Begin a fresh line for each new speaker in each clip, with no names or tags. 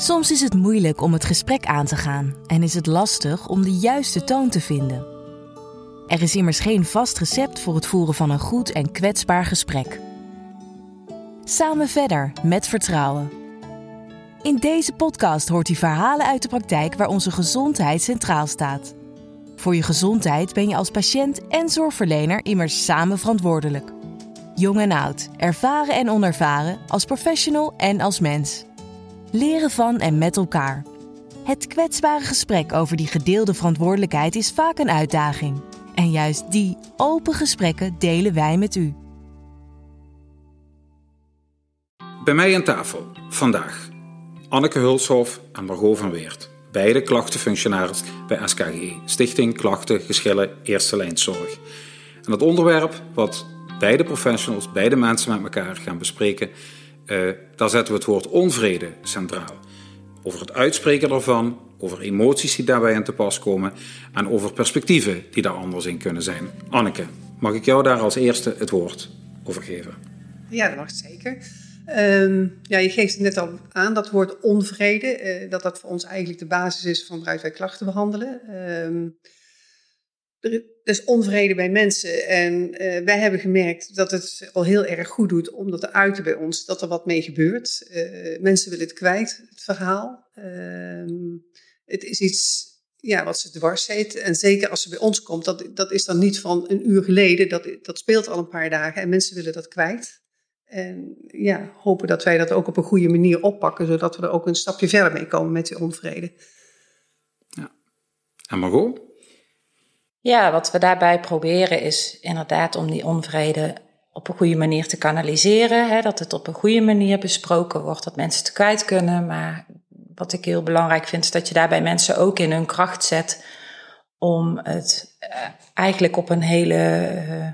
Soms is het moeilijk om het gesprek aan te gaan en is het lastig om de juiste toon te vinden. Er is immers geen vast recept voor het voeren van een goed en kwetsbaar gesprek. Samen verder met vertrouwen. In deze podcast hoort u verhalen uit de praktijk waar onze gezondheid centraal staat. Voor je gezondheid ben je als patiënt en zorgverlener immers samen verantwoordelijk. Jong en oud, ervaren en onervaren, als professional en als mens. Leren van en met elkaar. Het kwetsbare gesprek over die gedeelde verantwoordelijkheid is vaak een uitdaging. En juist die open gesprekken delen wij met u.
Bij mij aan tafel vandaag Anneke Hulshof en Margot van Weert. Beide klachtenfunctionaris bij SKG, Stichting Klachten Geschillen Eerste Lijnzorg. En het onderwerp wat beide professionals, beide mensen met elkaar gaan bespreken, uh, daar zetten we het woord onvrede centraal. Over het uitspreken daarvan, over emoties die daarbij aan te pas komen en over perspectieven die daar anders in kunnen zijn. Anneke, mag ik jou daar als eerste het woord over geven?
Ja, dat mag zeker. Um, ja, je geeft het net al aan, dat woord onvrede, uh, dat dat voor ons eigenlijk de basis is van waaruit wij klachten behandelen. Um, er is onvrede bij mensen en uh, wij hebben gemerkt dat het al heel erg goed doet om dat te uiten bij ons, dat er wat mee gebeurt. Uh, mensen willen het kwijt, het verhaal. Um, het is iets ja, wat ze dwars heet. En zeker als ze bij ons komt, dat, dat is dan niet van een uur geleden, dat, dat speelt al een paar dagen en mensen willen dat kwijt. En ja, hopen dat wij dat ook op een goede manier oppakken, zodat we er ook een stapje verder mee komen met die onvrede.
Ja. En Margot?
Ja, wat we daarbij proberen is inderdaad om die onvrede op een goede manier te kanaliseren. Hè, dat het op een goede manier besproken wordt, dat mensen het kwijt kunnen. Maar wat ik heel belangrijk vind, is dat je daarbij mensen ook in hun kracht zet om het uh, eigenlijk op een hele uh,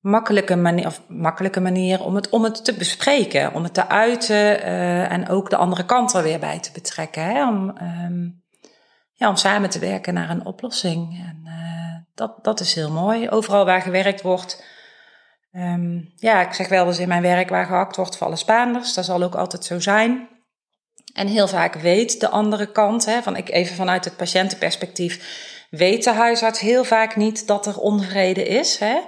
makkelijke manier, of makkelijke manier om het, om het te bespreken, om het te uiten uh, en ook de andere kant er weer bij te betrekken. Hè, om, um, ja, om samen te werken naar een oplossing. En dat, dat is heel mooi. Overal waar gewerkt wordt. Um, ja, ik zeg wel eens in mijn werk waar gehakt wordt vallen Spaanders. Dat zal ook altijd zo zijn. En heel vaak weet de andere kant, hè, van ik even vanuit het patiëntenperspectief, weet de huisarts heel vaak niet dat er onvrede is. Hè.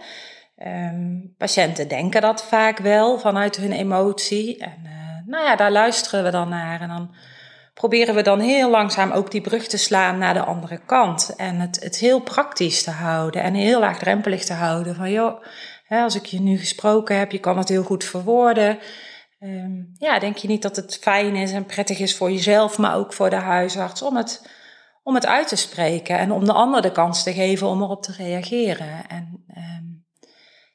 Um, patiënten denken dat vaak wel vanuit hun emotie. En uh, nou ja, daar luisteren we dan naar. En dan proberen we dan heel langzaam ook die brug te slaan naar de andere kant. En het, het heel praktisch te houden en heel laagdrempelig te houden. Van joh, hè, als ik je nu gesproken heb, je kan het heel goed verwoorden. Um, ja, denk je niet dat het fijn is en prettig is voor jezelf, maar ook voor de huisarts om het, om het uit te spreken en om de ander de kans te geven om erop te reageren. En um,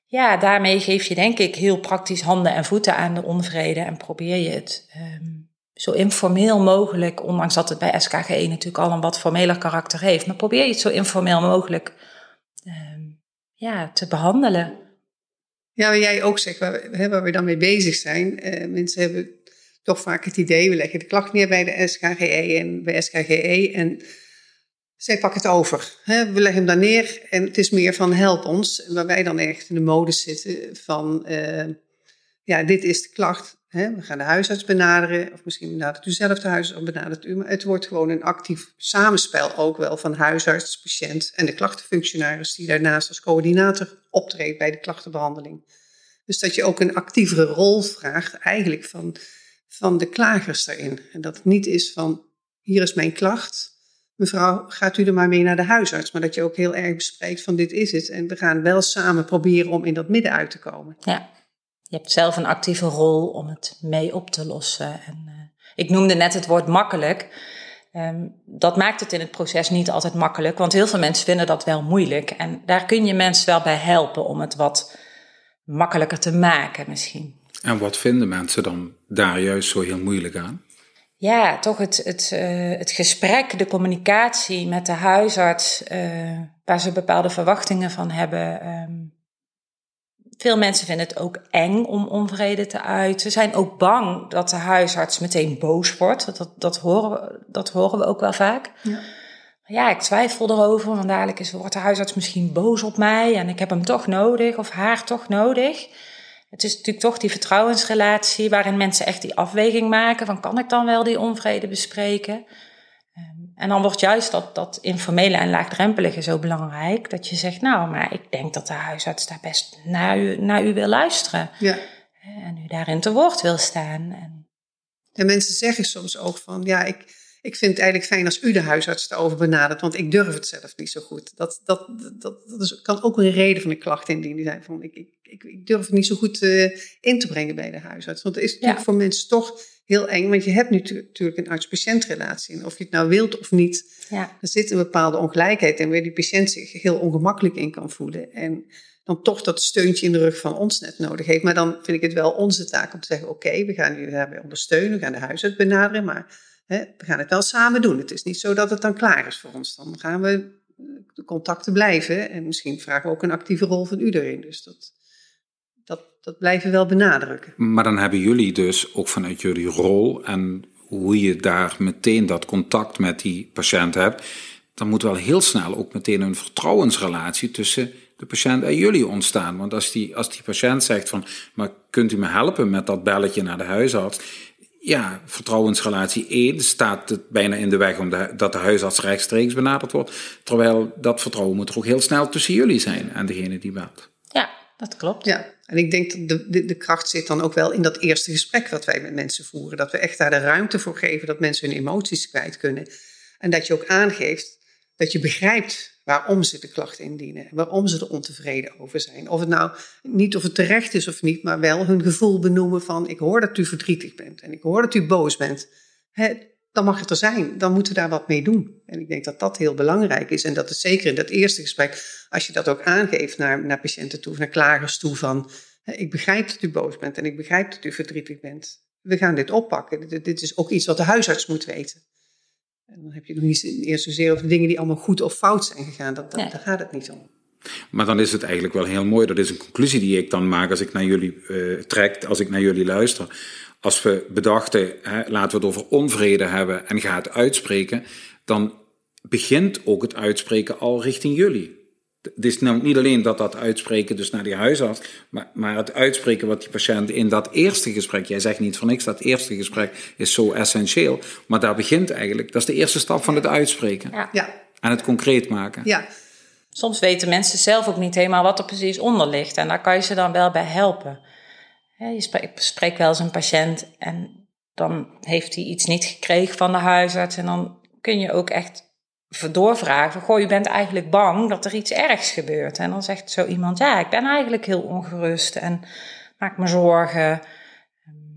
ja, daarmee geef je denk ik heel praktisch handen en voeten aan de onvrede en probeer je het um, zo informeel mogelijk, ondanks dat het bij SKG natuurlijk al een wat formeler karakter heeft, maar probeer je het zo informeel mogelijk um, ja, te behandelen.
Ja, wat jij ook zegt, waar, waar we dan mee bezig zijn. Uh, mensen hebben toch vaak het idee, we leggen de klacht neer bij de SKGE en bij SKGE en zij pakken het over. Hè? We leggen hem daar neer en het is meer van help ons. Waar wij dan echt in de modus zitten van, uh, ja, dit is de klacht, We gaan de huisarts benaderen, of misschien benadert u zelf de huisarts of benadert u. Maar het wordt gewoon een actief samenspel ook wel van huisarts, patiënt en de klachtenfunctionaris die daarnaast als coördinator optreedt bij de klachtenbehandeling. Dus dat je ook een actievere rol vraagt eigenlijk van, van de klagers daarin. En dat het niet is van, hier is mijn klacht, mevrouw, gaat u er maar mee naar de huisarts. Maar dat je ook heel erg bespreekt van, dit is het. En we gaan wel samen proberen om in dat midden uit te komen.
Ja, je hebt zelf een actieve rol om het mee op te lossen. En, uh, ik noemde net het woord makkelijk. Um, dat maakt het in het proces niet altijd makkelijk, want heel veel mensen vinden dat wel moeilijk. En daar kun je mensen wel bij helpen om het wat makkelijker te maken misschien.
En wat vinden mensen dan daar juist zo heel moeilijk aan?
Ja, toch het, het, uh, het gesprek, de communicatie met de huisarts, uh, waar ze bepaalde verwachtingen van hebben. Um, veel mensen vinden het ook eng om onvrede te uiten. Ze zijn ook bang dat de huisarts meteen boos wordt. Dat, dat, horen, dat horen we ook wel vaak. Ja. ja, ik twijfel erover, want dadelijk is, wordt de huisarts misschien boos op mij en ik heb hem toch nodig of haar toch nodig. het is natuurlijk toch die vertrouwensrelatie waarin mensen echt die afweging maken van kan ik dan wel die onvrede bespreken? En dan wordt juist dat, dat informele en laagdrempelige zo belangrijk. Dat je zegt, nou, maar ik denk dat de huisarts daar best naar u, naar u wil luisteren. Ja. En u daarin te woord wil staan. En,
en mensen zeggen soms ook van, ja, ik, ik vind het eigenlijk fijn als u de huisarts erover benadert, want ik durf het zelf niet zo goed. Dat, dat, dat, dat is, kan ook een reden van een klacht indienen zijn. Van, ik, ik, ik, durf het niet zo goed uh, in te brengen bij de huisarts. Want het is natuurlijk voor mensen toch heel eng, want je hebt nu natuurlijk een arts-patiëntrelatie. En of je het nou wilt of niet, ja. er zit een bepaalde ongelijkheid in waar die patiënt zich heel ongemakkelijk in kan voelen. En dan toch dat steuntje in de rug van ons net nodig heeft. Maar dan vind ik het wel onze taak om te zeggen: oké, we gaan u daarbij ondersteunen, we gaan de huisarts benaderen, maar Hè, we gaan het wel samen doen. Het is niet zo dat het dan klaar is voor ons. Dan gaan we de contacten blijven. En misschien vragen we ook een actieve rol van u erin. Dus dat, dat, dat blijven we wel benadrukken.
Maar dan hebben jullie dus ook vanuit jullie rol en hoe je daar meteen dat contact met die patiënt hebt, dan moet wel heel snel ook meteen een vertrouwensrelatie tussen de patiënt en jullie ontstaan. Want als die, als die patiënt zegt van, maar kunt u me helpen met dat belletje naar de huisarts? ja, vertrouwensrelatie 1 staat het bijna in de weg om dat de huisarts rechtstreeks benaderd wordt. Terwijl dat vertrouwen moet er ook heel snel tussen jullie zijn en degene die belt.
Ja, dat klopt.
Ja, en ik denk dat de, de, de, kracht zit dan ook wel in dat eerste gesprek wat wij met mensen voeren. Dat we echt daar de ruimte voor geven dat mensen hun emoties kwijt kunnen. En dat je ook aangeeft dat je begrijpt waarom ze de klacht indienen. Waarom ze er ontevreden over zijn. Of het nou niet of het terecht is of niet, maar wel hun gevoel benoemen van ik hoor dat u verdrietig bent en ik hoor dat u boos bent. Dan mag het er zijn. Dan moeten we daar wat mee doen. En ik denk dat dat heel belangrijk is. En dat is zeker in dat eerste gesprek, als je dat ook aangeeft naar, naar patiënten toe, naar klagers toe van ik begrijp dat u boos bent en ik begrijp dat u verdrietig bent. We gaan dit oppakken. Dit, dit is ook iets wat de huisarts moet weten. En dan heb je nog niet eerst zozeer over dingen die allemaal goed of fout zijn gegaan. Dat, dat Daar gaat het niet om.
Maar dan is het eigenlijk wel heel mooi. Dat is een conclusie die ik dan maak als ik naar jullie uh, trek, als ik naar jullie luister. Als we bedachten, hè, laten we het over onvrede hebben en ga het uitspreken, dan begint ook het uitspreken al richting jullie. Het is nou niet alleen dat dat uitspreken dus naar die huisarts, maar, maar het uitspreken wat die patiënt in dat eerste gesprek, jij zegt niet voor niks, dat eerste gesprek is zo essentieel, maar daar begint eigenlijk, dat is de eerste stap van het uitspreken. Ja. En het concreet maken.
Ja.
Soms weten mensen zelf ook niet helemaal wat er precies onder ligt en daar kan je ze dan wel bij helpen. Je spreekt wel eens een patiënt en dan heeft hij iets niet gekregen van de huisarts en dan kun je ook echt doorvragen goh, je bent eigenlijk bang dat er iets ergs gebeurt. En dan zegt zo iemand, ja, ik ben eigenlijk heel ongerust en maak me zorgen.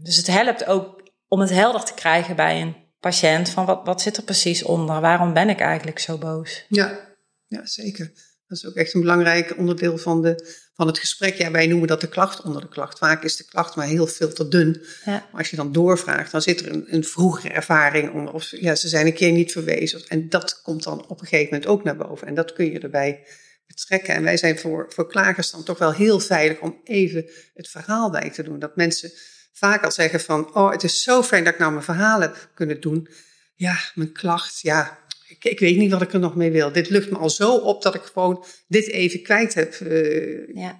Dus het helpt ook om het helder te krijgen bij een patiënt van wat, wat zit er precies onder? Waarom ben ik eigenlijk zo boos?
Ja, ja zeker. Dat is ook echt een belangrijk onderdeel van, de, van het gesprek. Ja, wij noemen dat de klacht onder de klacht. Vaak is de klacht maar heel veel te dun. Ja. Maar als je dan doorvraagt, dan zit er een, een vroegere ervaring onder. Of ja, ze zijn een keer niet verwezen. En dat komt dan op een gegeven moment ook naar boven. En dat kun je erbij betrekken. En wij zijn voor, voor klagers dan toch wel heel veilig om even het verhaal bij te doen. Dat mensen vaak al zeggen van, oh, het is zo fijn dat ik nou mijn verhaal heb kunnen doen. Ja, mijn klacht, ja, ik, ik, weet niet wat ik er nog mee wil. Dit lucht me al zo op dat ik gewoon dit even kwijt heb. Uh, ja.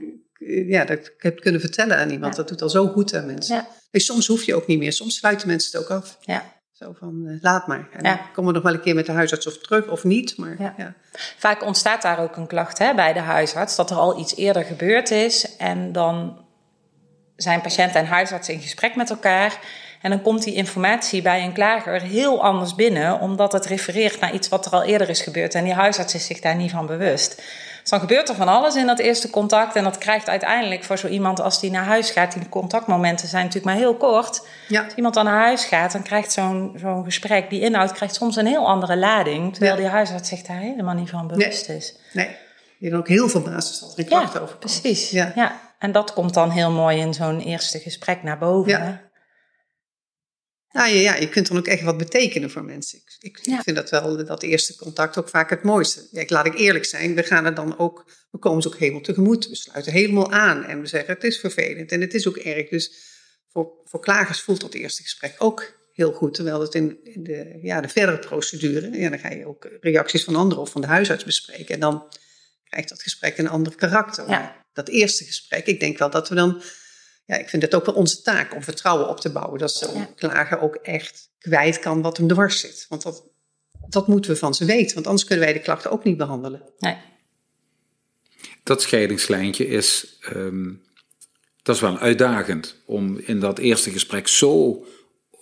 ja, dat ik heb kunnen vertellen aan iemand. Dat doet al zo goed aan mensen. Ja. Soms hoef je ook niet meer. Soms sluiten mensen het ook af. Ja. Zo van, uh, laat maar. En dan komen we nog wel een keer met de huisarts of terug of niet. Maar, ja.
Vaak ontstaat daar ook een klacht hè, bij de huisarts. Dat er al iets eerder gebeurd is. En dan zijn patiënt en huisarts in gesprek met elkaar. En dan komt die informatie bij een klager heel anders binnen, omdat het refereert naar iets wat er al eerder is gebeurd. En die huisarts is zich daar niet van bewust. Dus dan gebeurt er van alles in dat eerste contact. En dat krijgt uiteindelijk voor zo iemand als die naar huis gaat. Die contactmomenten zijn natuurlijk maar heel kort. Ja. Als iemand dan naar huis gaat, dan krijgt zo'n zo'n gesprek, die inhoud krijgt soms een heel andere lading. Terwijl die huisarts zich daar helemaal niet van bewust is.
Nee, je hebt ook heel veel basis dat er een klacht over.
Precies. Ja. ja. En dat komt dan heel mooi in zo'n eerste gesprek naar boven. Ja.
Nou ja, ja, je kunt dan ook echt wat betekenen voor mensen. Ik, ik, vind dat wel, dat eerste contact ook vaak het mooiste. Ja, laat ik eerlijk zijn, we gaan er dan ook, we komen ze ook helemaal tegemoet. We sluiten helemaal aan en we zeggen het is vervelend en het is ook erg. Dus voor, voor klagers voelt dat eerste gesprek ook heel goed. Terwijl het in, de, ja, de verdere procedure, ja, dan ga je ook reacties van anderen of van de huisarts bespreken. En dan krijgt dat gesprek een ander karakter. Ja. Dat eerste gesprek, ik denk wel dat we dan ja, ik vind het ook wel onze taak om vertrouwen op te bouwen. Dat zo'n klager ook echt kwijt kan wat hem dwars zit. Want dat, dat moeten we van ze weten, want anders kunnen wij de klachten ook niet behandelen.
Nee.
Dat scheidingslijntje is, ehm, dat is wel uitdagend om in dat eerste gesprek zo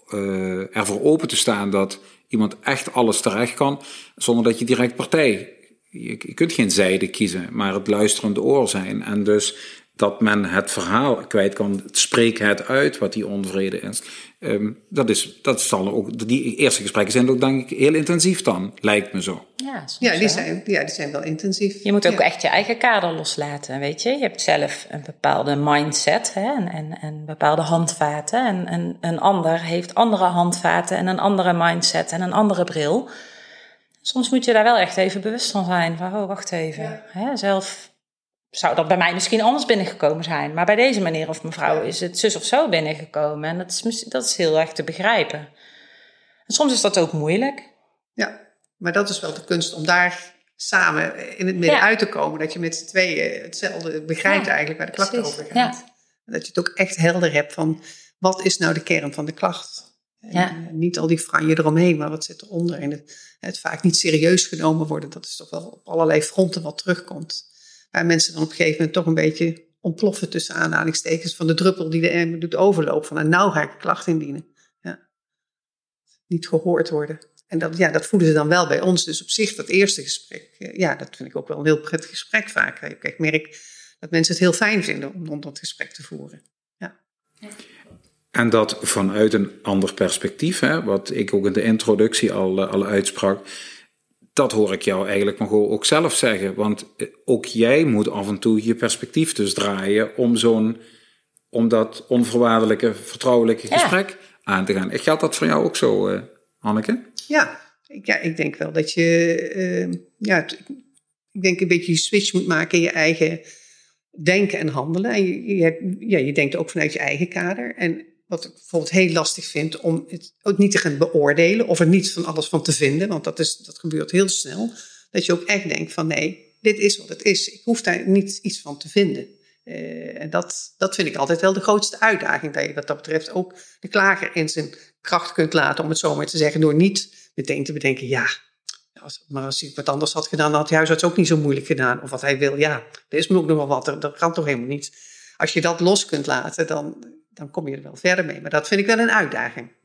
uh, ervoor open te staan dat iemand echt alles terecht kan, zonder dat je direct partij. Je, je kunt geen zijde kiezen, maar het luisterende oor zijn. En dus dat men het verhaal kwijt kan, spreek het uit wat die onvrede is. Um, dat is, dat zal ook, die eerste gesprekken zijn ook denk ik heel intensief dan, lijkt me zo.
Ja, ja, die, zijn, ja die zijn wel intensief.
Je moet ook echt je eigen kader loslaten, weet je. Je hebt zelf een bepaalde mindset hè, en, en, en bepaalde handvaten. En, en een ander heeft andere handvaten en een andere mindset en een andere bril. Soms moet je daar wel echt even bewust van zijn. Van, oh, wacht even. Hè, zelf zou dat bij mij misschien anders binnengekomen zijn. Maar bij deze meneer of mevrouw is het zus of zo binnengekomen. En dat is, dat is heel erg te begrijpen. En soms is dat ook moeilijk.
Ja, maar dat is wel de kunst om daar samen in het midden uit te komen. Dat je met z'n tweeën hetzelfde begrijpt eigenlijk waar de klacht over gaat. En dat je het ook echt helder hebt van wat is nou de kern van de klacht. En, niet al die franje eromheen, maar wat zit eronder. En het, het vaak niet serieus genomen worden, dat is toch wel op allerlei fronten wat terugkomt waar mensen dan op een gegeven moment toch een beetje ontploffen tussen aanhalingstekens van de druppel die de emmer doet overlopen. Van nou, nou ga ik klacht indienen. Ja. Niet gehoord worden. En dat, ja, dat voelen ze dan wel bij ons. Dus op zich, dat eerste gesprek, eh, ja, dat vind ik ook wel een heel prettig gesprek vaak. Ik merk dat mensen het heel fijn vinden om, om dat gesprek te voeren. Ja.
En dat vanuit een ander perspectief, hè, wat ik ook in de introductie al, eh, al uitsprak dat hoor ik jou eigenlijk nog ook zelf zeggen. Want eh, ook jij moet af en toe je perspectief dus draaien om zo'n, om dat onvoorwaardelijke, vertrouwelijke gesprek aan te gaan. Geldt dat voor jou ook zo, uh, Anneke?
Ja, ik, ja, ik denk wel dat je, uh, ja, ik denk een beetje je switch moet maken in je eigen denken en handelen. En je, je, ja, je denkt ook vanuit je eigen kader. En wat ik bijvoorbeeld heel lastig vind om het ook niet te gaan beoordelen of er niets van alles van te vinden, want dat, is, dat gebeurt heel snel. Dat je ook echt denkt van nee, dit is wat het is. Ik hoef daar niet iets van te vinden. Uh, en dat, dat vind ik altijd wel de grootste uitdaging. Dat je wat dat betreft ook de klager in zijn kracht kunt laten, om het zo maar te zeggen, door niet meteen te bedenken, ja, als, maar als hij wat anders had gedaan, dan had de huisarts ook niet zo moeilijk gedaan. Of wat hij wil, ja, er is me ook nog wel wat, dat kan toch helemaal niet. Als je dat los kunt laten, dan, dan kom je er wel verder mee. Maar dat vind ik wel een uitdaging.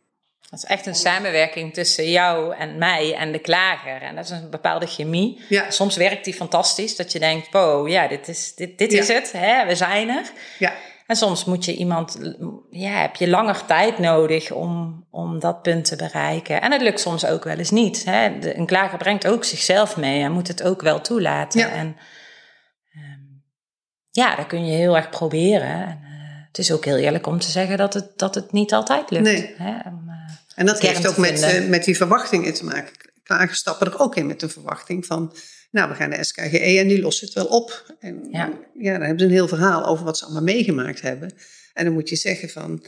Dat is echt een samenwerking tussen jou en mij en de klager. En dat is een bepaalde chemie. Ja. Soms werkt die fantastisch, dat je denkt, wow, ja, dit is, dit, dit is het, hè, we zijn er. Ja. En soms moet je iemand, ja, heb je langer tijd nodig om, om dat punt te bereiken. En het lukt soms ook wel eens niet. Hè. De, een klager brengt ook zichzelf mee en moet het ook wel toelaten. Ja. En um, ja, dat kun je heel erg proberen het is ook heel eerlijk om te zeggen dat het, dat het niet altijd lukt. Nee. Hè,
om, uh, en dat heeft ook met, uh, met die verwachtingen te maken. Klagers stappen er ook in met een verwachting van... nou, we gaan de SKGE en die lossen het wel op. En ja. ja, dan hebben ze een heel verhaal over wat ze allemaal meegemaakt hebben. En dan moet je zeggen van...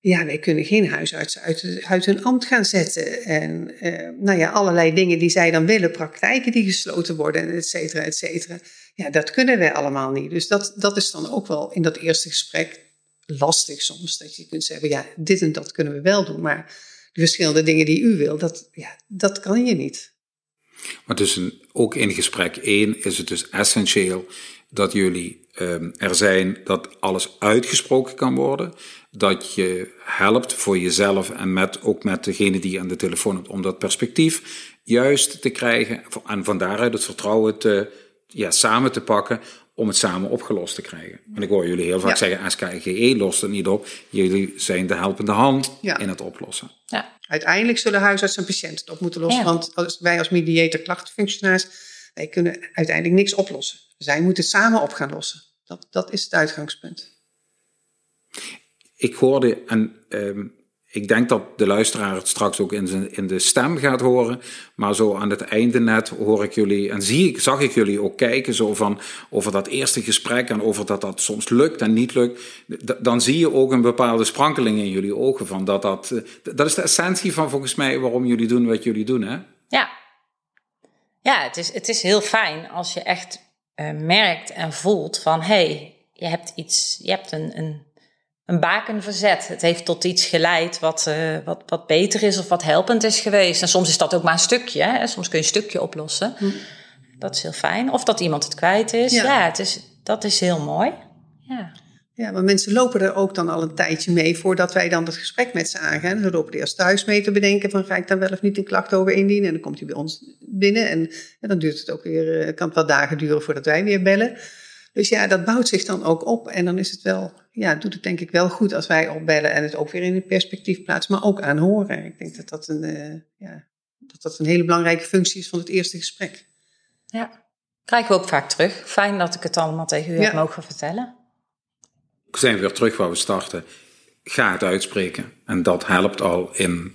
ja, wij kunnen geen huisartsen uit, uit hun ambt gaan zetten. En uh, nou ja, allerlei dingen die zij dan willen, praktijken die gesloten worden, et cetera, et cetera. Ja, dat kunnen wij allemaal niet. Dus dat, dat is dan ook wel in dat eerste gesprek lastig soms. Dat je kunt zeggen, ja, dit en dat kunnen we wel doen. Maar de verschillende dingen die u wil, dat, ja, dat kan je niet.
Maar dus ook in gesprek 1 is het dus essentieel dat jullie um, er zijn dat alles uitgesproken kan worden. Dat je helpt voor jezelf en met, ook met degene die aan de telefoon hebt om dat perspectief juist te krijgen. En van daaruit het vertrouwen te, ja, samen te pakken om het samen opgelost te krijgen. En ik hoor jullie heel vaak zeggen, SKGE lost het niet op. Jullie zijn de helpende hand in het oplossen.
Ja. Uiteindelijk zullen huisarts en patiënten het op moeten lossen. Want als wij als mediator klachtenfunctionaris, wij kunnen uiteindelijk niks oplossen. Zij moeten het samen op gaan lossen. Dat, dat is het uitgangspunt.
Ik hoorde, en um, ik denk dat de luisteraar het straks ook in, in de stem gaat horen. Maar zo aan het einde net hoor ik jullie en zie ik, zag ik jullie ook kijken zo van over dat eerste gesprek en over dat dat soms lukt en niet lukt. Dan zie je ook een bepaalde sprankeling in jullie ogen van dat dat. Dat is de essentie van volgens mij waarom jullie doen wat jullie doen, hè?
Ja. Ja, het is, het is heel fijn als je echt uh, merkt en voelt van hé, hey, je hebt iets, je hebt een, een een baken verzet. Het heeft tot iets geleid wat, uh, wat, wat beter is of wat helpend is geweest. En soms is dat ook maar een stukje. Hè? Soms kun je een stukje oplossen. Hm. Dat is heel fijn. Of dat iemand het kwijt is. Ja, ja het is, dat is heel mooi. Ja.
Ja, maar mensen lopen er ook dan al een tijdje mee voordat wij dan het gesprek met ze aangaan. Ze lopen eerst thuis mee te bedenken van ga ik dan wel of niet een klacht over indienen. En dan komt hij bij ons binnen en, en dan duurt het ook weer, eh, kan het wel dagen duren voordat wij weer bellen. Dus ja, dat bouwt zich dan ook op. En dan is het wel, ja, doet het denk ik wel goed als wij opbellen en het ook weer in een perspectief plaatsen, maar ook aanhoren. Ik denk dat dat een, uh, ja, dat dat een hele belangrijke functie is van het eerste gesprek.
Ja, krijgen we ook vaak terug. Fijn dat ik het allemaal tegen u heb mogen vertellen.
We zijn weer terug waar we starten. Ga het uitspreken. En dat helpt al in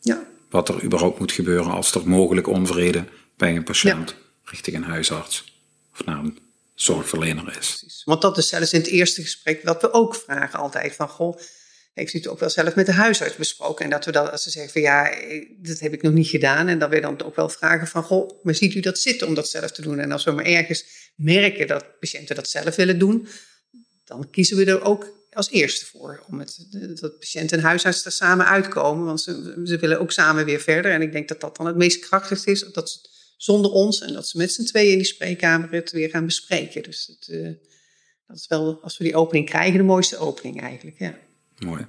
ja. wat er überhaupt moet gebeuren als er mogelijk onvrede bij een patiënt richting een huisarts of naar een zorgverlener is.
Want dat is zelfs in het eerste gesprek wat we ook vragen altijd van goh, heeft u het ook wel zelf met de huisarts besproken? En dat we dan, als ze zeggen van ja, dat heb ik nog niet gedaan. En dat we dan ook wel vragen van goh, maar ziet u dat zitten om dat zelf te doen? En als we maar ergens merken dat patiënten dat zelf willen doen, dan kiezen we er ook als eerste voor. Om het, dat patiënt en huisarts er samen uitkomen. Want ze, ze willen ook samen weer verder. En ik denk dat dat dan het meest krachtigst is. Dat zonder ons en dat ze met z'n tweeën in die spreekkamer het weer gaan bespreken. Dus het, uh, dat is wel, als we die opening krijgen, de mooiste opening eigenlijk. Ja.
Mooi.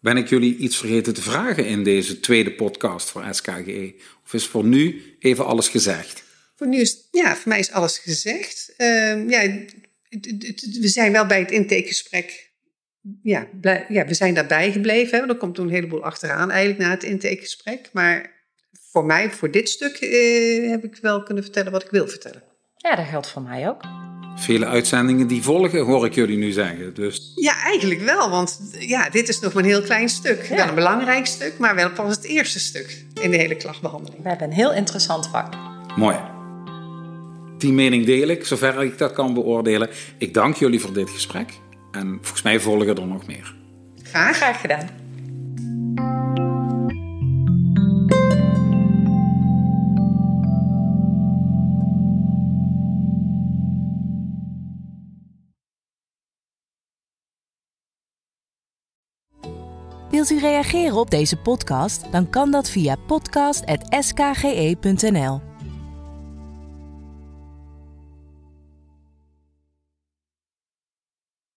Ben ik jullie iets vergeten te vragen in deze tweede podcast voor SKGE? Of is voor nu even alles gezegd?
Voor nu is, ja, voor mij is alles gezegd. Uh, ja, we zijn wel bij het intakegesprek. Ja, ja, we zijn daarbij gebleven. Hè. Er komt toen een heleboel achteraan eigenlijk na het intakegesprek. Maar voor mij, voor dit stuk, eh, heb ik wel kunnen vertellen wat ik wil vertellen.
Ja, dat geldt voor mij ook.
Vele uitzendingen die volgen, hoor ik jullie nu zeggen. Dus...
Ja, eigenlijk wel. Want ja, dit is nog maar een heel klein stuk. Wel een belangrijk stuk, maar wel pas het eerste stuk in de hele klachtbehandeling.
We hebben een heel interessant vak.
Mooi. Die mening deel ik, zover ik dat kan beoordelen. Ik dank jullie voor dit gesprek. En volgens mij volgen er nog meer.
Graag.
Graag gedaan.
Wilt u reageren op deze podcast? Dan kan dat via podcast.skge.nl.